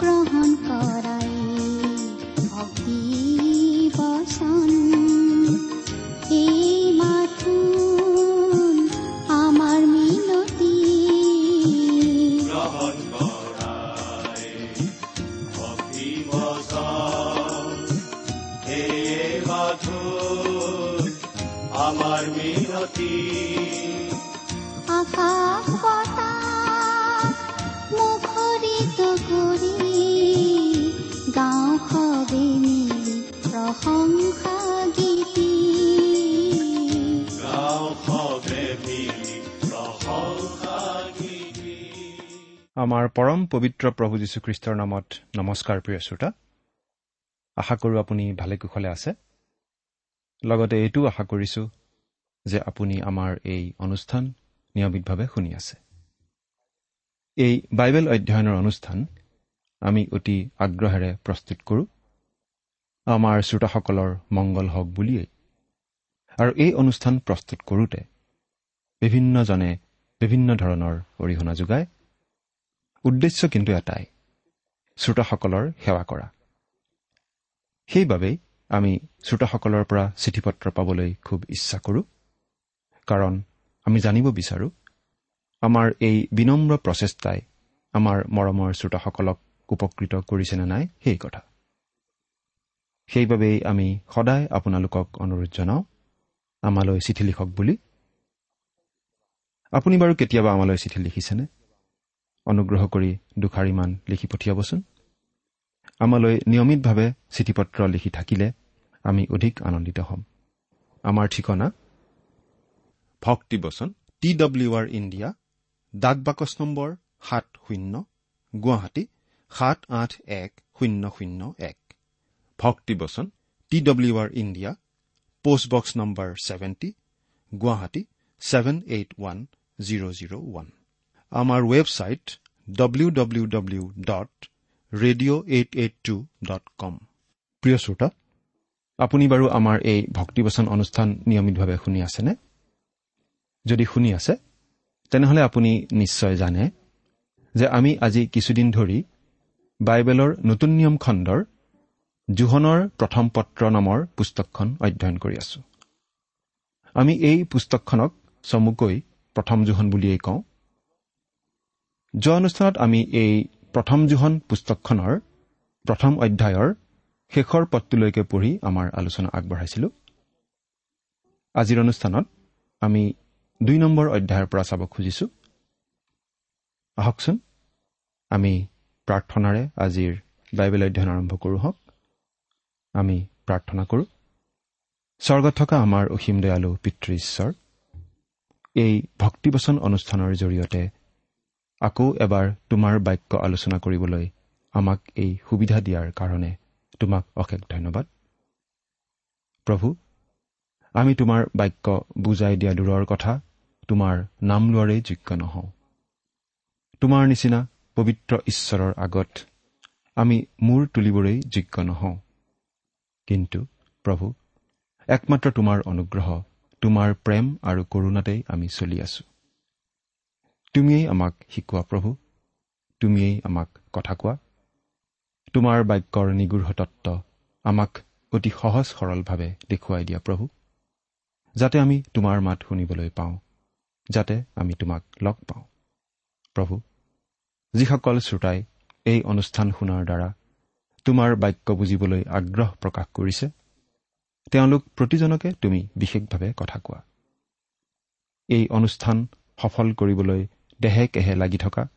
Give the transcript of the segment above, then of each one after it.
গ্ৰহণ আমাৰ পৰম পবিত্ৰ প্ৰভু যীশুখ্ৰীষ্টৰ নামত নমস্কাৰ প্ৰিয় শ্ৰোতা। আশা কৰোঁ আপুনি ভালে কুশলে আছে। লগতে এইটোও আশা কৰিছোঁ যে আপুনি আমাৰ এই অনুষ্ঠান নিয়মিতভাৱে শুনি আছে। এই বাইবেল অধ্যয়নৰ অনুষ্ঠান আমি অতি আগ্ৰহেৰে প্ৰস্তুত কৰোঁ। আমাৰ শ্ৰোতাসকলৰ মংগল হওক বুলিয়েই। আৰু এই অনুষ্ঠান প্ৰস্তুত কৰোঁতে বিভিন্নজনে বিভিন্ন ধৰণৰ অৰিহণা যোগায়। উদ্দেশ্য কিন্তু এটাই শ্ৰোতাসকলৰ সেৱা কৰা। সেইবাবেই আমি শ্ৰোতাসকলৰ পৰা চিঠি পত্ৰ পাবলৈ খুব ইচ্ছা কৰোঁ। কাৰণ আমি জানিব বিচাৰোঁ আমাৰ এই বিনম্ৰ প্ৰচেষ্টাই আমাৰ মৰমৰ শ্ৰোতাসকলক উপকৃত কৰিছেনে নাই সেই কথা। সেইবাবেই আমি সদায় আপোনালোকক অনুৰোধ জনাওঁ আমালৈ চিঠি লিখক বুলি। আপুনি বাৰু কেতিয়াবা আমালৈ চিঠি লিখিছেনে? অনুগ্ৰহ কৰি দুষাৰিমান লিখি পঠিয়াবচোন। আমালৈ নিয়মিতভাৱে চিঠি পত্ৰ লিখি থাকিলে আমি অধিক আনন্দিত হ'ম। আমাৰ ঠিকনা? ভক্তিবচন টি ডব্লিউ আৰ ইণ্ডিয়া ডাক বাকচ নম্বৰ সাত শূন্য গুৱাহাটী সাত আঠ এক শূন্য শূন্য এক। ভক্তিবচন T W R India postbox number seventy Guwahati seven eight one zero' zero' one. আমাৰ website W W W dot radio' eight eight two dot com প্ৰিয় শ্ৰোতা আপুনি বাৰু আমাৰ এই ভক্তিবচন অনুষ্ঠান নিয়মিতভাৱে শুনি আছেনে? যদি শুনি আছে তেনেহ'লে আপুনি নিশ্চয় জানে যে আমি আজি কিছুদিন ধৰি বাইবেলৰ নতুন নিয়ম খণ্ডৰ জোহনৰ প্ৰথম পত্ৰ নামৰ পুস্তকখন অধ্যয়ন কৰি আছো। আমি এই পুস্তকখনক চমুকৈ প্ৰথম জোহন বুলিয়েই কওঁ। যোৱা অনুষ্ঠানত আমি এই প্ৰথম জোহন পুস্তকখনৰ প্ৰথম অধ্যায়ৰ শেষৰ পদটোলৈকে পঢ়ি আমাৰ আলোচনা আগবঢ়াইছিলো। আজিৰ অনুষ্ঠানত আমি দুই নম্বৰ অধ্যায়ৰ পৰা চাব খুজিছো। আহকচোন আমি প্ৰাৰ্থনাৰে আজিৰ বাইবেল অধ্যয়ন আৰম্ভ কৰোঁ হওক। আমি প্ৰাৰ্থনা কৰোঁ। স্বৰ্গত থকা আমাৰ অসীম দয়ালু পিতৃ ঈশ্বৰ এই ভক্তিবচন অনুষ্ঠানৰ জৰিয়তে আকৌ এবাৰ তোমাৰ বাক্য আলোচনা কৰিবলৈ আমাক এই সুবিধা দিয়াৰ কাৰণে তোমাক অশেষ ধন্যবাদ। প্ৰভু আমি তোমাৰ বাক্য বুজাই দিয়া দূৰৰ কথা তোমাৰ নাম লোৱাৰেই যোগ্য নহওঁ। তোমাৰ নিচিনা পবিত্ৰ ঈশ্বৰৰ আগত আমি মূৰ তুলিবৰেই যোগ্য নহওঁ। কিন্তু প্ৰভু একমাত্ৰ তোমাৰ অনুগ্ৰহ তোমাৰ প্ৰেম আৰু কৰুণাতেই আমি চলি আছো। তুমিয়েই আমাক শিকোৱা প্ৰভু তুমিয়েই আমাক কথা কোৱা। তোমাৰ বাক্যৰ নিগৃঢ় তত্ব আমাক অতি সহজ সৰলভাৱে দেখুৱাই দিয়া প্ৰভু যাতে আমি তোমাৰ মাত শুনিবলৈ পাওঁ যাতে আমি তোমাক লগ পাওঁ। প্ৰভু যিসকল শ্ৰোতাই এই অনুষ্ঠান শুনাৰ দ্বাৰা তোমাৰ বাক্য বুজিবলৈ আগ্ৰহ প্ৰকাশ কৰিছে তেওঁলোক প্ৰতিজনকে তুমি বিশেষভাৱে কথা কোৱা। এই অনুষ্ঠান সফল কৰিবলৈ দেহে কেহে লাগি থকা।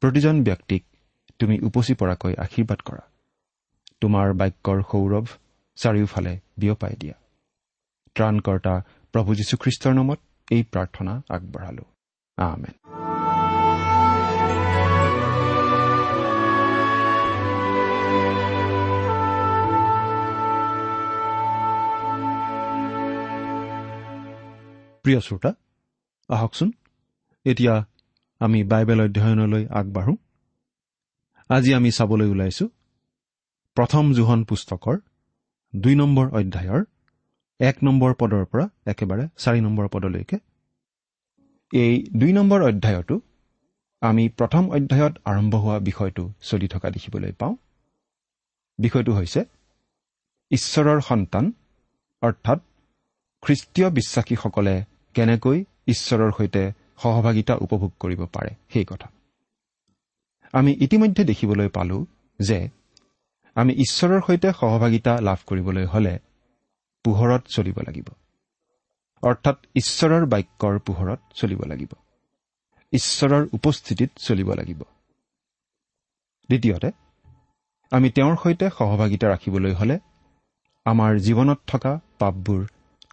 প্ৰতিজন ব্যক্তিক তুমি উপচি পৰাকৈ আশীৰ্বাদ কৰা। তোমাৰ বাক্যৰ সৌৰভ চাৰিওফালে বিয়পাই দিয়া। ত্ৰাণকৰ্তা প্ৰভু যীশুখ্ৰীষ্টৰ নামত এই প্ৰাৰ্থনা আগবঢ়ালো। আমেন। প্ৰিয় শ্ৰোতা আহকচোন। এতিয়া আমি বাইবেল অধ্যয়নলৈ আগবাঢ়ো। আজি আমি চাবলৈ ওলাইছো প্ৰথম জোহন পুস্তকৰ দুই নম্বৰ অধ্যায়ৰ এক নম্বৰ পদৰ পৰা একেবাৰে চাৰি নম্বৰ পদলৈকে। এই দুই নম্বৰ অধ্যায়তো আমি প্ৰথম অধ্যায়ত আৰম্ভ হোৱা বিষয়টো চলি থকা দেখিবলৈ পাওঁ। বিষয়টো হৈছে ঈশ্বৰৰ সন্তান অৰ্থাৎ খ্ৰীষ্টীয় বিশ্বাসীসকলে কেনেকৈ ঈশ্বৰৰ সৈতে সহভাগিতা উপভোগ কৰিব পাৰে সেই কথা। আমি ইতিমধ্যে দেখিবলৈ পালো যে আমি ঈশ্বৰৰ সৈতে সহভাগিতা লাভ কৰিবলৈ হলে পোহৰত চলিব লাগিব। অৰ্থাৎ ঈশ্বৰৰ বাক্যৰ পোহৰত চলিব লাগিব। ঈশ্বৰৰ উপস্থিতিত চলিব লাগিব। দ্বিতীয়তে আমি তেওঁৰ সৈতে সহভাগিতা ৰাখিবলৈ হলে আমাৰ জীৱনত থকা পাপবোৰ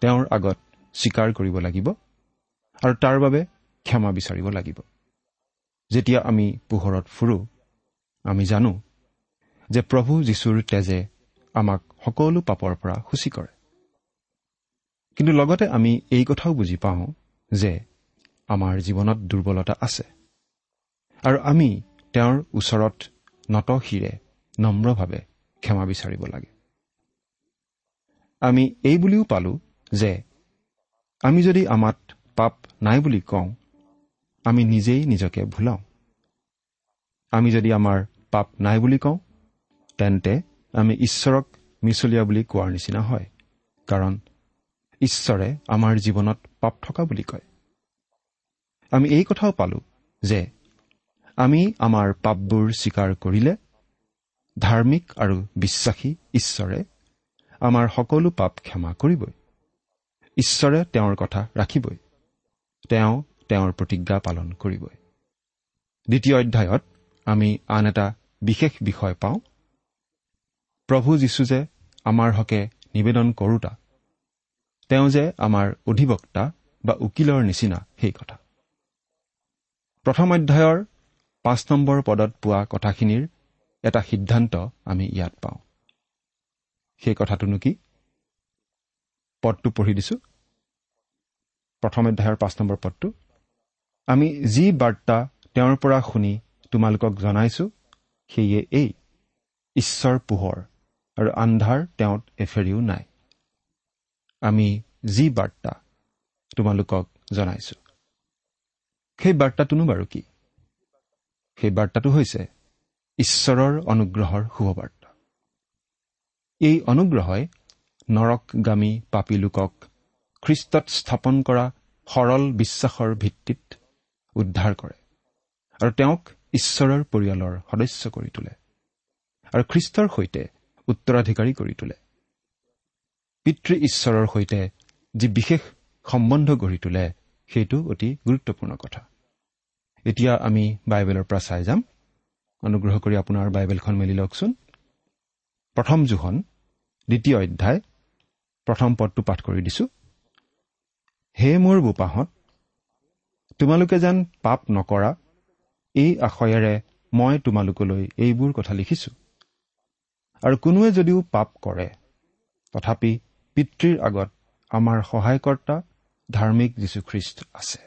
তেওঁৰ আগত স্বীকাৰ কৰিব লাগিব আৰু তাৰ বাবে ক্ষমা বিচাৰিব লাগিব। যেতিয়া আমি পোহৰত ফুৰো আমি জানো যে প্ৰভু যীশুৰ তেজে আমাক সকলো পাপৰ পৰা সূচী কৰে। কিন্তু লগতে আমি এই কথাও বুজি পাওঁ যে আমাৰ জীৱনত দুৰ্বলতা আছে আৰু আমি তেওঁৰ ওচৰত নত শিৰে নম্ৰভাৱে ক্ষমা বিচাৰিব লাগে। আমি এই বুলিও পালো যে আমি যদি আমাত পাপ নাই বুলি কওঁ আমি নিজেই নিজকে ভুলাওঁ। আমি যদি আমাৰ পাপ নাই বুলি কওঁ তেন্তে আমি ঈশ্বৰক মিছলীয়া বুলি কোৱাৰ নিচিনা হয় কাৰণ ঈশ্বৰে আমাৰ জীৱনত পাপ থকা বুলি কয়। আমি এই কথাও পালো যে আমি আমাৰ পাপবোৰ স্বীকাৰ কৰিলে ধাৰ্মিক আৰু বিশ্বাসী ঈশ্বৰে আমাৰ সকলো পাপ ক্ষমা কৰিবই। ঈশ্বৰে তেওঁৰ কথা ৰাখিবই। তেওঁ তেওঁৰ প্ৰতিজ্ঞা পালন কৰিবই। দ্বিতীয় অধ্যায়ত আমি আন এটা বিশেষ বিষয় পাওঁ। প্ৰভু যীশু যে আমাৰ হকে নিবেদন কৰোতা তেওঁ যে আমাৰ অধিবক্তা বা উকিলৰ নিচিনা সেই কথা। প্ৰথম অধ্যায়ৰ পাঁচ নম্বৰ পদত পোৱা কথাখিনিৰ এটা সিদ্ধান্ত আমি ইয়াত পাওঁ। সেই কথাটোনো কি? পদটো পঢ়ি দিছো। প্ৰথম অধ্যায়ৰ পাঁচ নম্বৰ পদটো আমি যি বাৰ্তা তেওঁৰ পৰা শুনি তোমালোকক জনাইছো সেয়ে এই। ঈশ্বৰ পোহৰ আৰু আন্ধাৰ তেওঁত এফেৰিও নাই। আমি যি বাৰ্তা তোমালোকক জনাইছো। সেই বাৰ্তাটোনো বাৰু কি? সেই বাৰ্তাটো হৈছে ঈশ্বৰৰ অনুগ্ৰহৰ শুভবাৰ্তা। এই অনুগ্ৰহই নৰকগামী পাপী লোকক খ্ৰীষ্টত স্থাপন কৰা সৰল বিশ্বাসৰ ভিত্তিত উদ্ধাৰ কৰে আৰু তেওঁক ঈশ্বৰৰ পৰিয়ালৰ সদস্য কৰি তোলে আৰু খ্ৰীষ্টৰ সৈতে উত্তৰাধিকাৰী কৰি তোলে। পিতৃ ঈশ্বৰৰ সৈতে যি বিশেষ সম্বন্ধ গঢ়ি তোলে সেইটো অতি গুৰুত্বপূৰ্ণ কথা। এতিয়া আমি বাইবেলৰ পৰা চাই যাম। অনুগ্ৰহ কৰি আপোনাৰ বাইবেলখন মেলি লওকচোন। প্ৰথম জোখন দ্বিতীয় অধ্যায় প্ৰথম পদটো পাঠ কৰি দিছো। হে মোৰ বোপাহঁত তোমালোকে যেন পাপ নকৰা এই আশয়েৰে মই তোমালোকলৈ এইবোৰ কথা লিখিছো। আৰু কোনোৱে যদিও পাপ কৰে তথাপি পিতৃৰ আগত আমাৰ সহায়কৰ্তা ধাৰ্মিক যীশুখ্ৰীষ্ট আছে।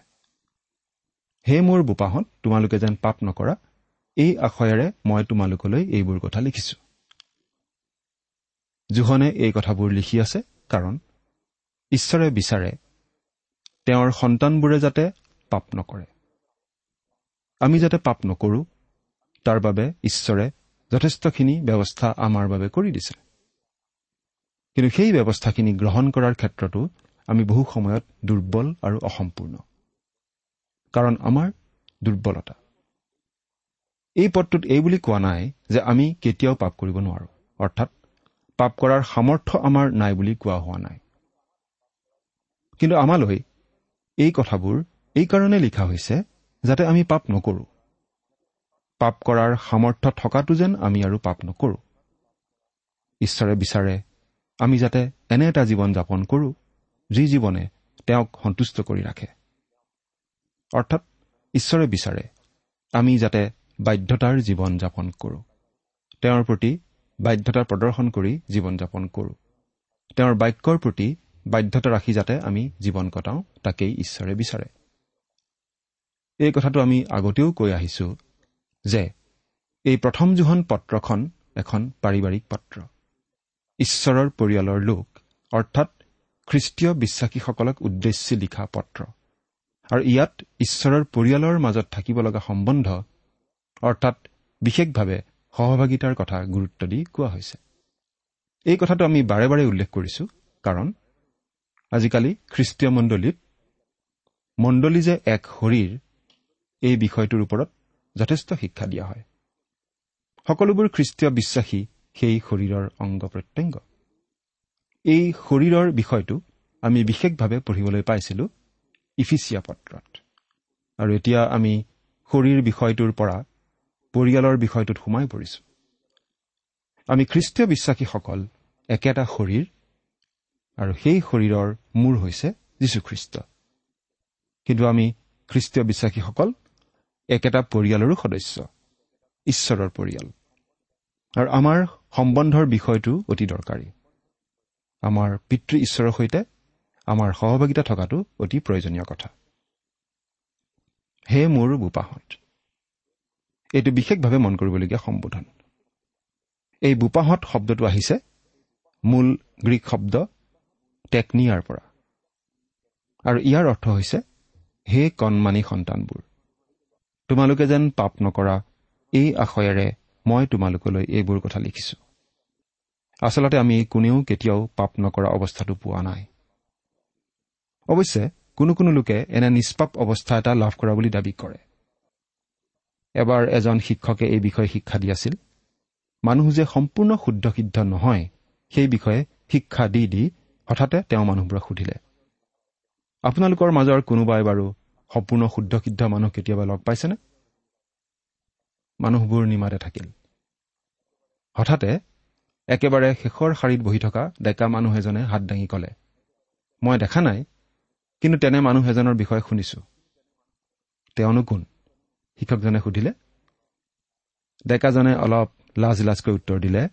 হে মোৰ বোপাহঁত তোমালোকে যেন পাপ নকৰা এই আশয়েৰে মই তোমালোকলৈ এইবোৰ কথা লিখিছো। জোহনে এই কথাবোৰ লিখি আছে কাৰণ ঈশ্বৰে বিচাৰে তেওঁৰ সন্তানবোৰে যাতে পাপ নকৰে। আমি যাতে পাপ নকৰো তাৰ বাবে ঈশ্বৰে যথেষ্টখিনি ব্যৱস্থা আমাৰ বাবে কৰি দিছে। কিন্তু সেই ব্যৱস্থাখিনি গ্ৰহণ কৰাৰ ক্ষেত্ৰতো আমি বহু সময়ত দুৰ্বল আৰু অসম্পূৰ্ণ। কাৰণ আমাৰ দুৰ্বলতা। এই পদটোত এই বুলি কোৱা নাই যে আমি কেতিয়াও পাপ কৰিব নোৱাৰো। অৰ্থাৎ পাপ কৰাৰ সামৰ্থ্য আমাৰ নাই বুলি কোৱা হোৱা নাই। কিন্তু আমালৈ এই কথাবোৰ এইকাৰণে লিখা হৈছে যাতে আমি পাপ নকৰো। পাপ কৰাৰ সামৰ্থ্য থকাটো যেন আমি আৰু পাপ নকৰো। ঈশ্বৰে বিচাৰে আমি যাতে এনে এটা জীৱন যাপন কৰোঁ যি জীৱনে তেওঁক সন্তুষ্ট কৰি ৰাখে। অৰ্থাৎ ঈশ্বৰে বিচাৰে আমি যাতে বাধ্যতাৰ জীৱন যাপন কৰোঁ। তেওঁৰ প্ৰতি বাধ্যতা প্ৰদৰ্শন কৰি জীৱন যাপন কৰোঁ। তেওঁৰ বাক্যৰ প্ৰতি বাধ্যতা ৰাখি যাতে আমি জীৱন কটাওঁ তাকেই ঈশ্বৰে বিচাৰে। এই কথাটো আমি আগতেও কৈ আহিছো যে এই প্ৰথম জোহন পত্ৰখন এখন পাৰিবাৰিক পত্ৰ। ঈশ্বৰৰ পৰিয়ালৰ লোক অৰ্থাৎ খ্ৰীষ্টীয় বিশ্বাসীসকলক উদ্দেশ্যি লিখা পত্ৰ। আৰু ইয়াত ঈশ্বৰৰ পৰিয়ালৰ মাজত থাকিব লগা সম্বন্ধ অৰ্থাৎ বিশেষভাৱে সহভাগিতাৰ কথা গুৰুত্ব দি কোৱা হৈছে। এই কথাটো আমি বাৰে বাৰে উল্লেখ কৰিছো কাৰণ আজিকালি খ্ৰীষ্টীয় মণ্ডলীত মণ্ডলী যে এক শৰীৰ এই বিষয়টোৰ ওপৰত যথেষ্ট শিক্ষা দিয়া হয়। সকলোবোৰ খ্ৰীষ্টীয় বিশ্বাসী সেই শৰীৰৰ অংগ প্ৰত্যংগ। এই শৰীৰৰ বিষয়টো আমি বিশেষভাৱে পঢ়িবলৈ পাইছিলো ইফিচিয়া পত্ৰত। আৰু এতিয়া আমি শৰীৰ বিষয়টোৰ পৰা পৰিয়ালৰ বিষয়টোত সোমাই পৰিছো। আমি খ্ৰীষ্টীয় বিশ্বাসীসকল একেটা শৰীৰ আৰু সেই শৰীৰৰ মূৰ হৈছে যীশুখ্ৰীষ্ট। কিন্তু আমি খ্ৰীষ্টীয় বিশ্বাসীসকল একেটা পৰিয়ালৰো সদস্য। ঈশ্বৰৰ পৰিয়াল। আৰু আমাৰ সম্বন্ধৰ বিষয়টো অতি দৰকাৰী। আমাৰ পিতৃ ঈশ্বৰৰ সৈতে আমাৰ সহভাগিতা থকাটো অতি প্ৰয়োজনীয় কথা। হে মোৰ বোপাহঁত। এইটো বিশেষভাৱে মন কৰিবলগীয়া সম্বোধন। এই বোপাহঁত শব্দটো আহিছে মূল গ্ৰীক শব্দ টেকনিয়াৰ পৰা। আৰু ইয়াৰ অৰ্থ হৈছে হে কণমানি সন্তানবোৰ। তোমালোকে যেন পাপ নকৰা এই আশয়েৰে মই তোমালোকলৈ এইবোৰ কথা লিখিছো। আচলতে আমি কোনেও কেতিয়াও পাপ নকৰা অৱস্থাটো পোৱা নাই। অৱশ্যে কোনো কোনো লোকে এনে নিষ্পাপ অৱস্থা এটা লাভ কৰা বুলি দাবী কৰে। এবাৰ এজন শিক্ষকে এই বিষয়ে শিক্ষা দি আছিল মানুহ যে সম্পূৰ্ণ শুদ্ধ সিদ্ধ নহয় সেই বিষয়ে শিক্ষা দি দি হঠাতে তেওঁ মানুহবোৰক সুধিলে আপোনালোকৰ মাজৰ কোনোবাই বাৰু সম্পূৰ্ণ শুদ্ধ সিদ্ধ মানুহ কেতিয়াবা লগ পাইছেনে? মানুহবোৰ নিমাতে থাকিল। হঠাতে একেবাৰে শেষৰ শাৰীত বহি থকা ডেকা মানুহ এজনে হাত দাঙি ক'লে মই দেখা নাই কিন্তু তেনে মানুহ এজনৰ বিষয়ে শুনিছো। তেওঁনো কোন? শিক্ষকজনে সুধিলে ডেকাজনে অলপ লাজ লাজকৈ উত্তৰ দিলে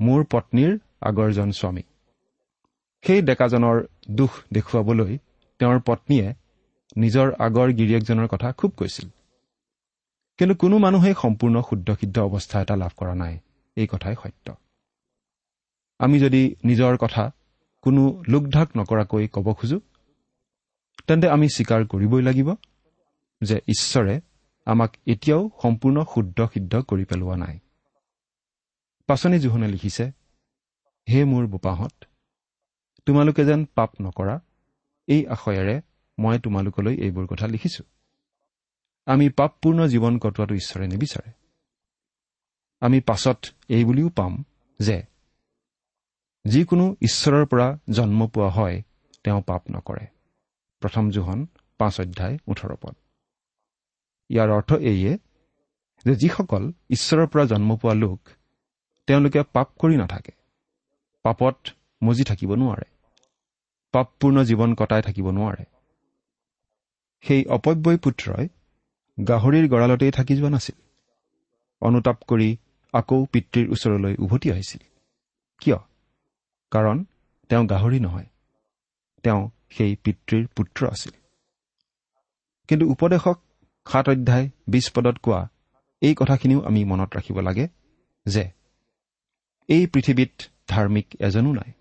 মোৰ পত্নীৰ আগৰজন স্বামী। সেই ডেকাজনৰ দুখ দেখুৱাবলৈ তেওঁৰ পত্নীয়ে নিজৰ আগৰ গিৰিয়েকজনৰ কথা খুব কৈছিল। কিন্তু কোনো মানুহেই সম্পূৰ্ণ শুদ্ধ সিদ্ধ অৱস্থা এটা লাভ কৰা নাই। এই কথাই সত্য। আমি যদি নিজৰ কথা কোনো লোকঢাক নকৰাকৈ ক'ব খোজো তেন্তে আমি স্বীকাৰ কৰিবই লাগিব যে ঈশ্বৰে আমাক এতিয়াও সম্পূৰ্ণ শুদ্ধ সিদ্ধ কৰি পেলোৱা নাই। পাচনি জোহনে লিখিছে হে মোৰ বোপাহঁত তোমালোকে যেন পাপ নকৰা এই আশয়েৰে মই তোমালোকলৈ এইবোৰ কথা লিখিছো। আমি পাপপূৰ্ণ জীৱন কটোৱাটো ঈশ্বৰে নিবিচাৰে। আমি পাছত এই বুলিও পাম যে যিকোনো ঈশ্বৰৰ পৰা জন্ম পোৱা হয় তেওঁ পাপ নকৰে। প্ৰথম জোহন পাঁচ অধ্যায় ওঠৰ পদ। ইয়াৰ অৰ্থ এইয়ে যে যিসকল ঈশ্বৰৰ পৰা জন্ম পোৱা লোক তেওঁলোকে পাপ কৰি নাথাকে। পাপত মজি থাকিব নোৱাৰে। পাপপূৰ্ণ জীৱন কটাই থাকিব নোৱাৰে। সেই অপব্যয় পুত্ৰই গাহৰিৰ গঁড়ালতেই থাকি যোৱা নাছিল। অনুতাপ কৰি আকৌ পিতৃৰ ওচৰলৈ উভতি আহিছিল। কিয়? কাৰণ তেওঁ গাহৰি নহয়। তেওঁ সেই পিতৃৰ পুত্ৰ আছিল। কিন্তু উপদেশক সাত অধ্যায় বিছ পদত কোৱা এই কথাখিনিও আমি মনত ৰাখিব লাগে যে এই পৃথিৱীত ধাৰ্মিক এজনো নাই।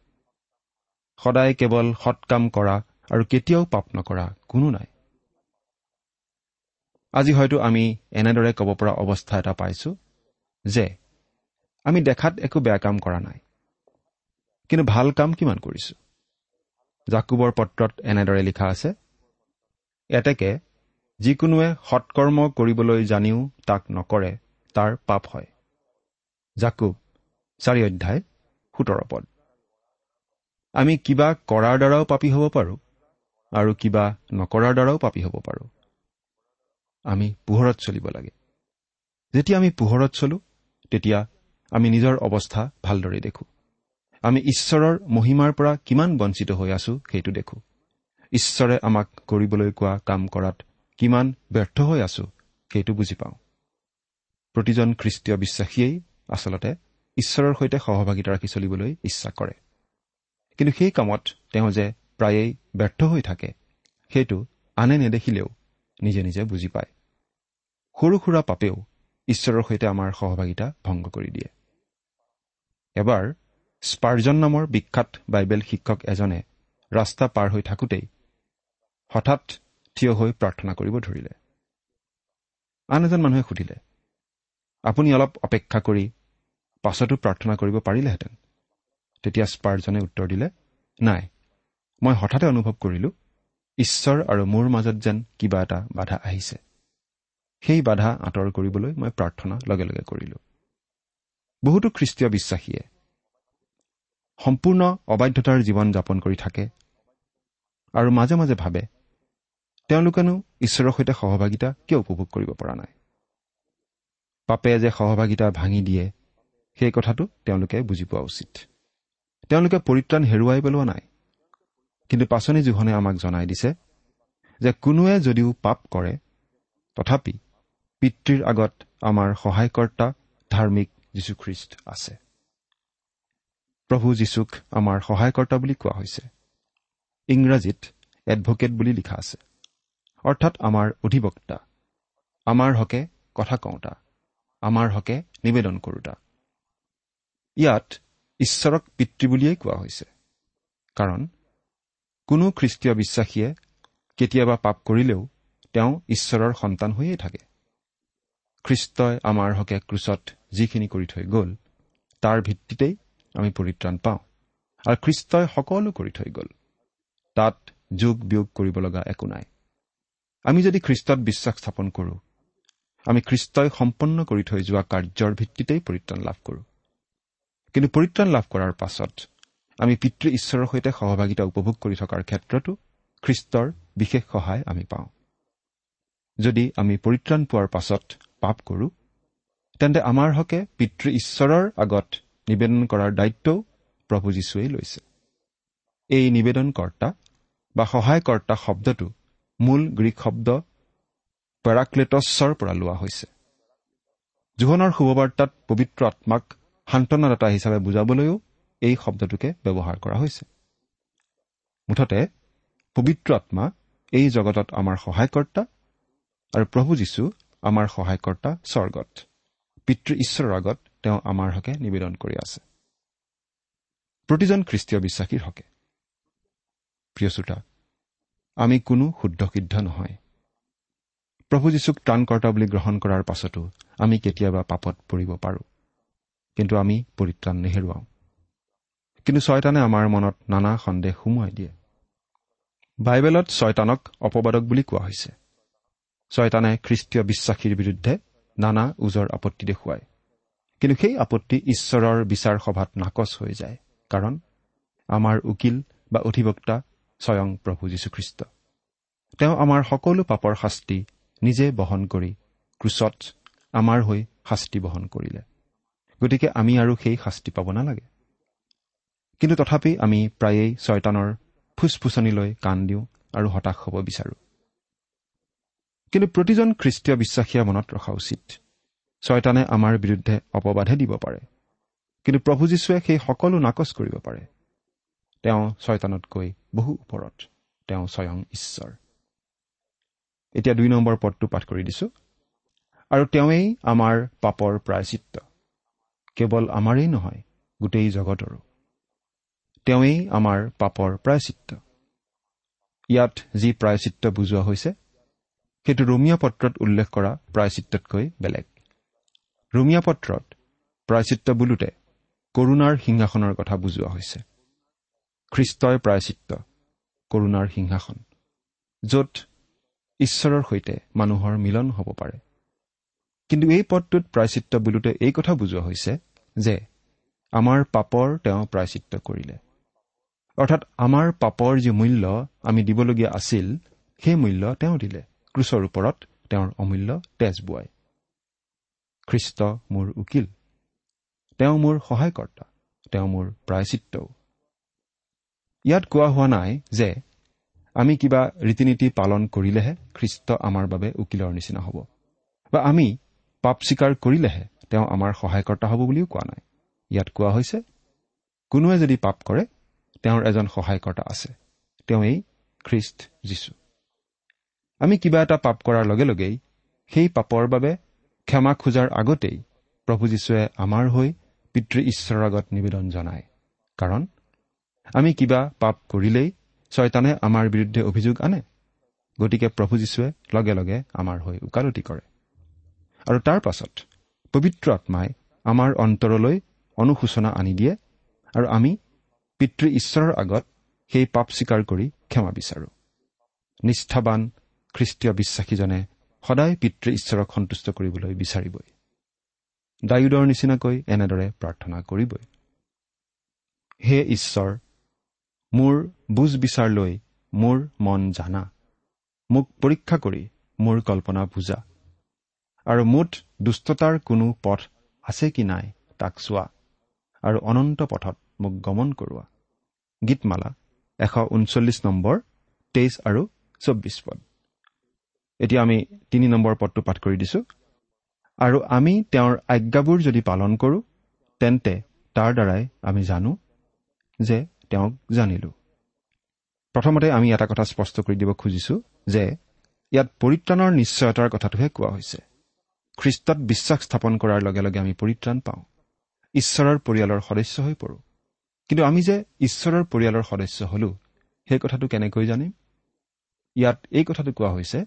সদায় কেৱল সৎ কাম কৰা আৰু কেতিয়াও পাপ নকৰা কোনো নাই। আজি হয়তো আমি এনেদৰে ক'ব পৰা অৱস্থা এটা পাইছো যে আমি দেখাত একো বেয়া কাম কৰা নাই। কিন্তু ভাল কাম কিমান কৰিছো? জাকুবৰ পত্ৰত এনেদৰে লিখা আছে এতেকে যিকোনোৱে সৎকৰ্ম কৰিবলৈ জানিও তাক নকৰে তাৰ পাপ হয়। জাকুব চাৰি অধ্যায় সোতৰ পদ। আমি কিবা কৰাৰ দ্বাৰাও পাপী হ'ব পাৰোঁ আৰু কিবা নকৰাৰ দ্বাৰাও পাপী হ'ব পাৰোঁ। আমি পোহৰত চলিব লাগে। যেতিয়া আমি পোহৰত চলো তেতিয়া আমি নিজৰ অৱস্থা ভালদৰে দেখোঁ। আমি ঈশ্বৰৰ মহিমাৰ পৰা কিমান বঞ্চিত হৈ আছো সেইটো দেখোঁ। ঈশ্বৰে আমাক কৰিবলৈ কোৱা কাম কৰাত কিমান ব্যৰ্থ হৈ আছো সেইটো বুজি পাওঁ। প্ৰতিজন খ্ৰীষ্টীয় বিশ্বাসীয়েই আচলতে ঈশ্বৰৰ সৈতে সহভাগিতা ৰাখি চলিবলৈ ইচ্ছা কৰে। কিন্তু সেই কামত তেওঁ যে প্ৰায়েই ব্যৰ্থ হৈ থাকে সেইটো আনে নেদেখিলেও নিজে নিজে বুজি পায়। সৰু সুৰা পাপেও ঈশ্বৰৰ সৈতে আমাৰ সহভাগিতা ভংগ কৰি দিয়ে। এবাৰ স্পাৰ্জন নামৰ বিখ্যাত বাইবেল শিক্ষক এজনে ৰাস্তা পাৰ হৈ থাকোঁতেই হঠাৎ থিয় হৈ প্ৰাৰ্থনা কৰিব ধৰিলে। আন এজন মানুহে সুধিলে আপুনি অলপ অপেক্ষা কৰি পাছতো প্ৰাৰ্থনা কৰিব পাৰিলেহেঁতেন? তেতিয়া স্পাৰ্জনে উত্তৰ দিলে নাই মই হঠাতে অনুভৱ কৰিলো ঈশ্বৰ আৰু মোৰ মাজত যেন কিবা এটা বাধা আহিছে। সেই বাধা আঁতৰ কৰিবলৈ মই প্ৰাৰ্থনা লগে লগে কৰিলো। বহুতো খ্ৰীষ্টীয় বিশ্বাসীয়ে সম্পূৰ্ণ অবাধ্যতাৰ জীৱন যাপন কৰি থাকে আৰু মাজে মাজে ভাবে তেওঁলোকেনো ঈশ্বৰৰ সৈতে সহভাগিতা কিয় উপভোগ কৰিব পৰা নাই? পাপে যে সহভাগিতা ভাঙি দিয়ে সেই কথাটো তেওঁলোকে বুজি পোৱা উচিত। তেওঁলোকে পৰিত্ৰাণ হেৰুৱাই পেলোৱা নাই। কিন্তু পাচনি জোহনে আমাক জনাই দিছে যে কোনোৱে যদিও পাপ কৰে তথাপি পিতৃৰ আগত আমাৰ সহায়কৰ্তা ধাৰ্মিক যীশুখ্ৰীষ্ট আছে। প্ৰভু যীশুক আমাৰ সহায়কৰ্তা বুলি কোৱা হৈছে। ইংৰাজীত এডভকেট বুলি লিখা আছে। অৰ্থাৎ আমাৰ অধিবক্তা। আমাৰ হকে কথা কওঁতা। আমাৰ হকে নিবেদন কৰোতা। ইয়াত ঈশ্বৰক পিতৃ বুলিয়েই কোৱা হৈছে। কাৰণ কোনো খ্ৰীষ্টীয় বিশ্বাসীয়ে কেতিয়াবা পাপ কৰিলেও তেওঁ ঈশ্বৰৰ সন্তান হৈয়ে থাকে। খ্ৰীষ্টই আমাৰ হকে ক্ৰুচত যিখিনি কৰি থৈ গ'ল তাৰ ভিত্তিতেই আমি পৰিত্ৰাণ পাওঁ আৰু খ্ৰীষ্টই সকলো কৰি থৈ গ'ল। তাত যোগ বিয়োগ কৰিব লগা একো নাই। আমি যদি খ্ৰীষ্টত বিশ্বাস স্থাপন কৰোঁ আমি খ্ৰীষ্টই সম্পন্ন কৰি থৈ যোৱা কাৰ্যৰ ভিত্তিতেই পৰিত্ৰাণ লাভ কৰোঁ। কিন্তু পৰিত্ৰাণ লাভ কৰাৰ পাছত আমি পিতৃ ঈশ্বৰৰ সৈতে সহভাগিতা উপভোগ কৰি থকাৰ ক্ষেত্ৰতো খ্ৰীষ্টৰ বিশেষ সহায় আমি পাওঁ। যদি আমি পৰিত্ৰাণ পোৱাৰ পাছত পাপ কৰোঁ তেন্তে আমাৰ হকে পিতৃ ঈশ্বৰৰ আগত নিবেদন কৰাৰ দায়িত্বও প্ৰভু যীশুৱেই লৈছে। এই নিবেদনকৰ্তা বা সহায়কৰ্তা শব্দটো মূল গ্ৰীক শব্দ পেৰাক্লেটছৰ পৰা লোৱা হৈছে। জোহনৰ শুভবাৰ্তাত পবিত্ৰ আত্মাক সান্তনাদাতা হিচাপে বুজাবলৈও এই শব্দটোকে ব্যৱহাৰ কৰা হৈছে। মুঠতে পবিত্ৰ আত্মা এই জগতত আমাৰ সহায়কৰ্তা আৰু প্ৰভু যীশু আমাৰ সহায়কৰ্তা স্বৰ্গত। পিতৃ ঈশ্বৰৰ আগত তেওঁ আমাৰ হকে নিবেদন কৰি আছে। প্ৰতিজন খ্ৰীষ্টীয় বিশ্বাসীৰ হকে। প্ৰিয় শ্ৰোতা আমি কোনো শুদ্ধ সিদ্ধ নহয়। প্ৰভু যীশুক ত্ৰাণকৰ্তা বুলি গ্ৰহণ কৰাৰ পাছতো আমি কেতিয়াবা পাপত পৰিব পাৰোঁ। কিন্তু আমি পৰিত্ৰাণ নেহেৰুৱাওঁ। কিন্তু ছয়তানে আমাৰ মনত নানা সন্দেহ সুমুৱাই দিয়ে। বাইবেলত ছয়তানক অপবাদক বুলি কোৱা হৈছে। ছয়তানে খ্ৰীষ্টীয় বিশ্বাসীৰ বিৰুদ্ধে নানা ওজৰ আপত্তি দেখুৱায়। কিন্তু সেই আপত্তি ঈশ্বৰৰ বিচাৰ সভাত নাকচ হৈ যায় কাৰণ আমাৰ উকিল বা অধিবক্তা স্বয়ং প্ৰভু যীশুখ্ৰীষ্ট। তেওঁ আমাৰ সকলো পাপৰ শাস্তি নিজে বহন কৰি ক্ৰুচত আমাৰ হৈ শাস্তি বহন কৰিলে। গতিকে আমি আৰু সেই শাস্তি পাব নালাগে। কিন্তু তথাপি আমি প্ৰায়েই ছয়তানৰ ফুচফুচনিলৈ কাণ দিওঁ আৰু হতাশ হ'ব বিচাৰো। কিন্তু প্ৰতিজন খ্ৰীষ্টীয় বিশ্বাসীয়ে মনত ৰখা উচিত ছয়তানে আমাৰ বিৰুদ্ধে অপবাদহে দিব পাৰে। কিন্তু প্ৰভু যীশুৱে সেই সকলো নাকচ কৰিব পাৰে। তেওঁ ছয়তানতকৈ বহু ওপৰত তেওঁ স্বয়ং ঈশ্বৰ। এতিয়া দুই নম্বৰ পদটো পাঠ কৰি দিছো। আৰু তেওঁৱেই আমাৰ পাপৰ প্ৰায়চিত্ৰ। কেৱল আমাৰেই নহয় গোটেই জগতৰো। তেওঁৱেই আমাৰ পাপৰ প্ৰায়চিত্ৰ ইয়াত যি প্ৰায়চিত্ৰ বুজোৱা হৈছে সেইটো ৰোমিয়া পত্ৰত উল্লেখ কৰা প্ৰায়চিত্ৰতকৈ বেলেগ। ৰোমিয়া পত্ৰত প্ৰায়চিত্ৰ বোলোতে কৰুণাৰ সিংহাসনৰ কথা বুজোৱা হৈছে। খ্ৰীষ্টই প্ৰায়চিত্ৰ কৰুণাৰ সিংহাসন য'ত ঈশ্বৰৰ সৈতে মানুহৰ মিলন হ'ব পাৰে। কিন্তু এই পদটোত প্ৰায়চিত্ৰ বোলোতে এই কথা বুজোৱা হৈছে যে আমাৰ পাপৰ তেওঁ প্ৰায়চিত্ৰ কৰিলে। অৰ্থাৎ আমাৰ পাপৰ যি মূল্য আমি দিবলগীয়া আছিল সেই মূল্য তেওঁ দিলে। ক্ৰুচৰ ওপৰত তেওঁৰ অমূল্য তেজ বোৱাই। খ্ৰীষ্ট মোৰ উকিল। তেওঁ মোৰ সহায়কৰ্তা। তেওঁ মোৰ প্ৰায়চিত্ৰও ইয়াত কোৱা হোৱা নাই যে আমি কিবা ৰীতি নীতি পালন কৰিলেহে খ্ৰীষ্ট আমাৰ বাবে উকিলৰ নিচিনা হ'ব। বা আমি পাপ স্বীকাৰ কৰিলেহে তেওঁ আমাৰ সহায়কৰ্তা হ'ব বুলিও কোৱা নাই। ইয়াত কোৱা হৈছে কোনোৱে যদি পাপ কৰে তেওঁৰ এজন সহায়কৰ্তা আছে। তেওঁ এই খ্ৰীষ্ট যীশু আমি কিবা এটা পাপ কৰাৰ লগে লগেই সেই পাপৰ বাবে ক্ষমা খোজাৰ আগতেই প্ৰভু যীশুৱে আমাৰ হৈ পিতৃ ঈশ্বৰৰ আগত নিবেদন জনায়। কাৰণ আমি কিবা পাপ কৰিলেই ছয়তানে আমাৰ বিৰুদ্ধে অভিযোগ আনে। গতিকে প্ৰভু যীশুৱে লগে লগে আমাৰ হৈ ওকালতি কৰে। আৰু তাৰ পাছত পবিত্ৰ আত্মাই আমাৰ অন্তৰলৈ অনুশোচনা আনি দিয়ে আৰু আমি পিতৃ ঈশ্বৰৰ আগত সেই পাপ স্বীকাৰ কৰি ক্ষমা বিচাৰো। নিষ্ঠাবান খ্ৰীষ্টীয় বিশ্বাসীজনে সদায় পিতৃ ঈশ্বৰক সন্তুষ্ট কৰিবলৈ বিচাৰিবই। ডায়ুদৰ নিচিনাকৈ এনেদৰে প্ৰাৰ্থনা কৰিবই। হে ঈশ্বৰ মোৰ বুজ বিচাৰ লৈ মোৰ মন জানা। মোক পৰীক্ষা কৰি মোৰ কল্পনা বুজা। আৰু মুঠ দুষ্টতাৰ কোনো পথ আছে কি নাই তাক চোৱা। আৰু অনন্ত পথত মোক গমন কৰোৱা। গীতমালা এশ ঊনচল্লিছ নম্বৰ তেইছ আৰু চৌব্বিছ পদ। এতিয়া আমি তিনি নম্বৰ পদটো পাঠ কৰি দিছো। আৰু আমি তেওঁৰ আজ্ঞাবোৰ যদি পালন কৰোঁ তেন্তে তাৰ দ্বাৰাই আমি জানো যে তেওঁক জানিলো। প্ৰথমতে আমি এটা কথা স্পষ্ট কৰি দিব খুজিছো যে ইয়াত পৰিত্ৰাণৰ নিশ্চয়তাৰ কথাটোহে কোৱা হৈছে। খ্ৰীষ্টত বিশ্বাস স্থাপন কৰাৰ লগে লগে আমি পৰিত্ৰাণ পাওঁ। ঈশ্বৰৰ পৰিয়ালৰ সদস্য হৈ পৰোঁ। কিন্তু আমি যে ঈশ্বৰৰ পৰিয়ালৰ সদস্য হলো সেই কথাটো কেনেকৈ জানিম? ইয়াত এই কথাটো কোৱা হৈছে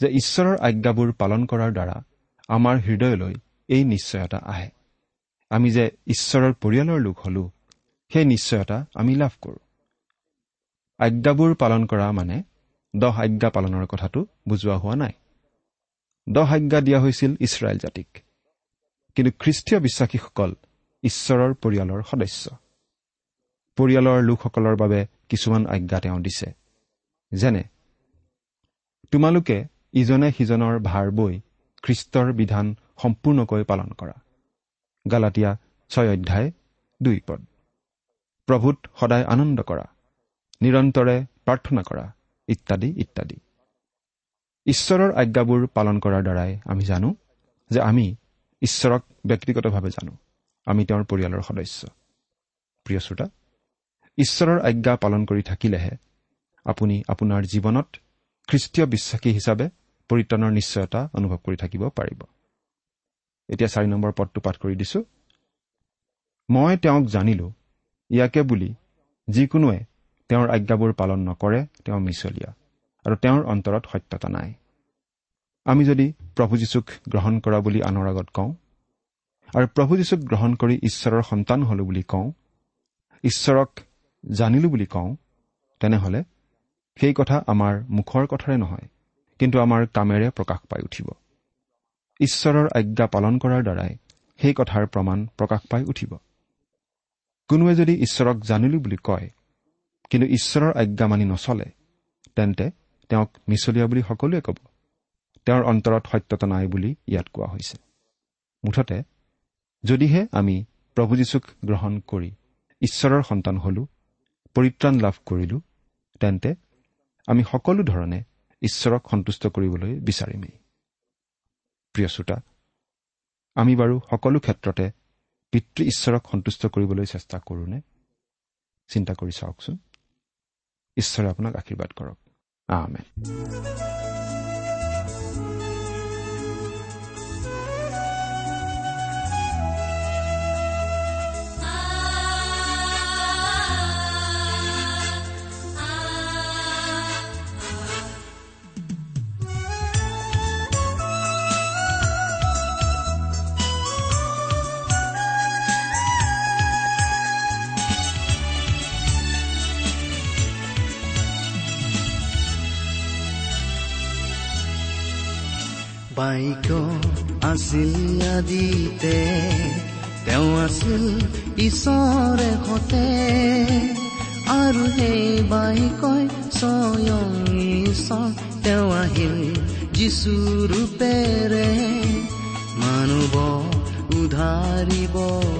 যে ঈশ্বৰৰ আজ্ঞাবোৰ পালন কৰাৰ দ্বাৰা আমাৰ হৃদয়লৈ এই নিশ্চয়তা আহে। আমি যে ঈশ্বৰৰ পৰিয়ালৰ লোক হলো সেই নিশ্চয়তা আমি লাভ কৰোঁ। আজ্ঞাবোৰ পালন কৰা মানে দহ আজ্ঞা পালনৰ কথাটো বুজোৱা হোৱা নাই। দহ আজ্ঞা দিয়া হৈছিল ইছৰাইল জাতিক। কিন্তু খ্ৰীষ্টীয় বিশ্বাসীসকল ঈশ্বৰৰ পৰিয়ালৰ সদস্য। পৰিয়ালৰ লোকসকলৰ বাবে কিছুমান আজ্ঞা তেওঁ দিছে। যেনে তোমালোকে ইজনে সিজনৰ ভাৰ বৈ খ্ৰীষ্টৰ বিধান সম্পূৰ্ণকৈ পালন কৰা। গালাটীয়া ছয় অধ্যায় দুই পদ। প্ৰভূত সদায় আনন্দ কৰা নিৰন্তৰে প্ৰাৰ্থনা কৰা ইত্যাদি ইত্যাদি। ঈশ্বৰৰ আজ্ঞাবোৰ পালন কৰাৰ দ্বাৰাই আমি জানো যে আমি ঈশ্বৰক ব্যক্তিগতভাৱে জানো। আমি তেওঁৰ পৰিয়ালৰ সদস্য। প্ৰিয় শ্ৰোতা ঈশ্বৰৰ আজ্ঞা পালন কৰি থাকিলেহে আপুনি আপোনাৰ জীৱনত খ্ৰীষ্টীয় বিশ্বাসী হিচাপে পৰিত্ৰাণৰ নিশ্চয়তা অনুভৱ কৰি থাকিব পাৰিব। এতিয়া চাৰি নম্বৰ পদটো পাঠ কৰি দিছো। মই তেওঁক জানিলো ইয়াকে বুলি যিকোনোৱে তেওঁৰ আজ্ঞাবোৰ পালন নকৰে তেওঁ মিছলীয়া আৰু তেওঁৰ অন্তৰত সত্যতা নাই। আমি যদি প্ৰভু যীশুক গ্ৰহণ কৰা বুলি আনৰ আগত কওঁ আৰু প্ৰভু যীশুক গ্ৰহণ কৰি ঈশ্বৰৰ সন্তান হলো বুলি কওঁ ঈশ্বৰক জানিলো বুলি কওঁ তেনেহলে সেই কথা আমাৰ মুখৰ কথাৰে নহয় কিন্তু আমাৰ কামেৰে প্ৰকাশ পাই উঠিব। ঈশ্বৰৰ আজ্ঞা পালন কৰাৰ দ্বাৰাই সেই কথাৰ প্ৰমাণ প্ৰকাশ পাই উঠিব। কোনোৱে যদি ঈশ্বৰক জানিলো বুলি কয় কিন্তু ঈশ্বৰৰ আজ্ঞা মানি নচলে তেন্তে তেওঁক মিছলীয়া বুলি সকলোৱে ক'ব। তেওঁৰ অন্তৰত সত্যতা নাই বুলি ইয়াত কোৱা হৈছে। মুঠতে যদিহে আমি প্ৰভু যীশুক গ্ৰহণ কৰি ঈশ্বৰৰ সন্তান হলো পৰিত্ৰাণ লাভ কৰিলো তেন্তে আমি সকলো ধৰণে ঈশ্বৰক সন্তুষ্ট কৰিবলৈ বিচাৰিমেই। প্ৰিয় শ্ৰোতা আমি বাৰু সকলো ক্ষেত্ৰতে পিতৃ ঈশ্বৰক সন্তুষ্ট কৰিবলৈ চেষ্টা কৰোঁনে? চিন্তা কৰি চাওকচোন। ঈশ্বৰে আপোনাক আশীৰ্বাদ কৰক। আমেন। বাইক আছিল আদিতে তেওঁ আছিল ঈশ্বৰে সতে আৰু সেই বাইকই স্বয়ং ঈশ্বৰ তেওঁ আহিল যিচু ৰূপেৰে। মানুহ উধাৰিবলে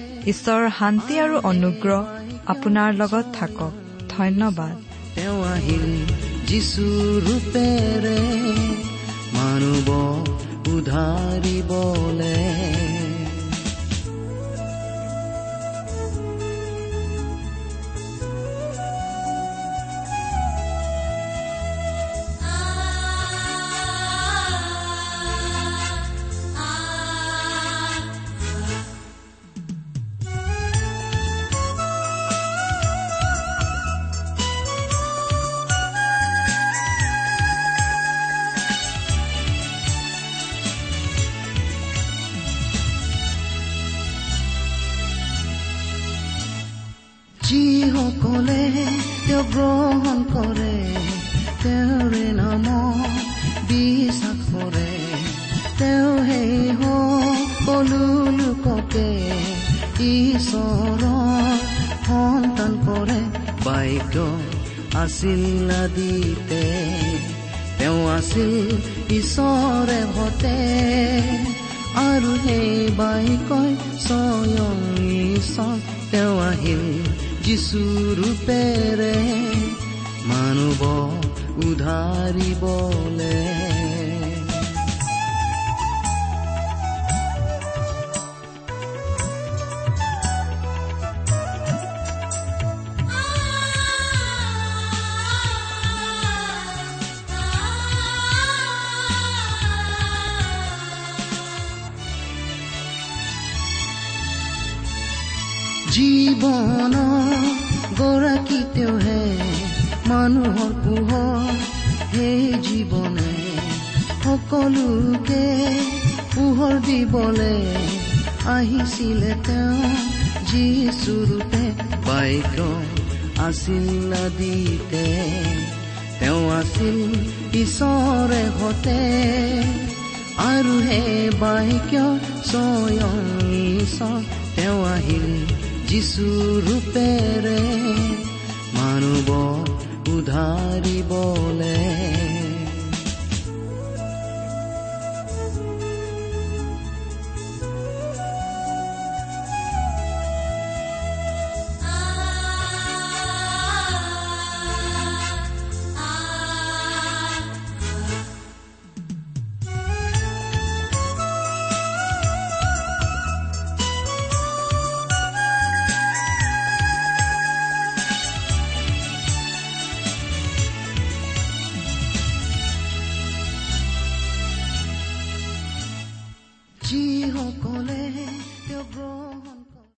ঈশ্বৰৰ শান্তি আৰু অনুগ্ৰহ আপোনাৰ লগত থাকক। ধন্যবাদ। তেওঁ আহিল যিচু ৰূপেৰে মানুহ উধাৰিবলে আছিল ঈশ্বৰে সতে আৰু সেই বাইকৈ স্বয়ং ঈশ্বৰ তেওঁ আহিল যিচু ৰূপেৰে মানুহ উধাৰিবলে জীৱন গৰাকী মানুহৰ পোহৰ সেই জীৱনে? সকলোকে পোহৰ দিবলে আহিছিলে তেওঁ যিচুৰূপে বাইক আছিল আদিতে তেওঁ আছিল ঈশ্বৰে সতে আৰু সেই বাইক স্বয়ং ঈশ্বৰ তেওঁ আহিল যিচু ৰূপেৰে মানুহ উধাৰিবলে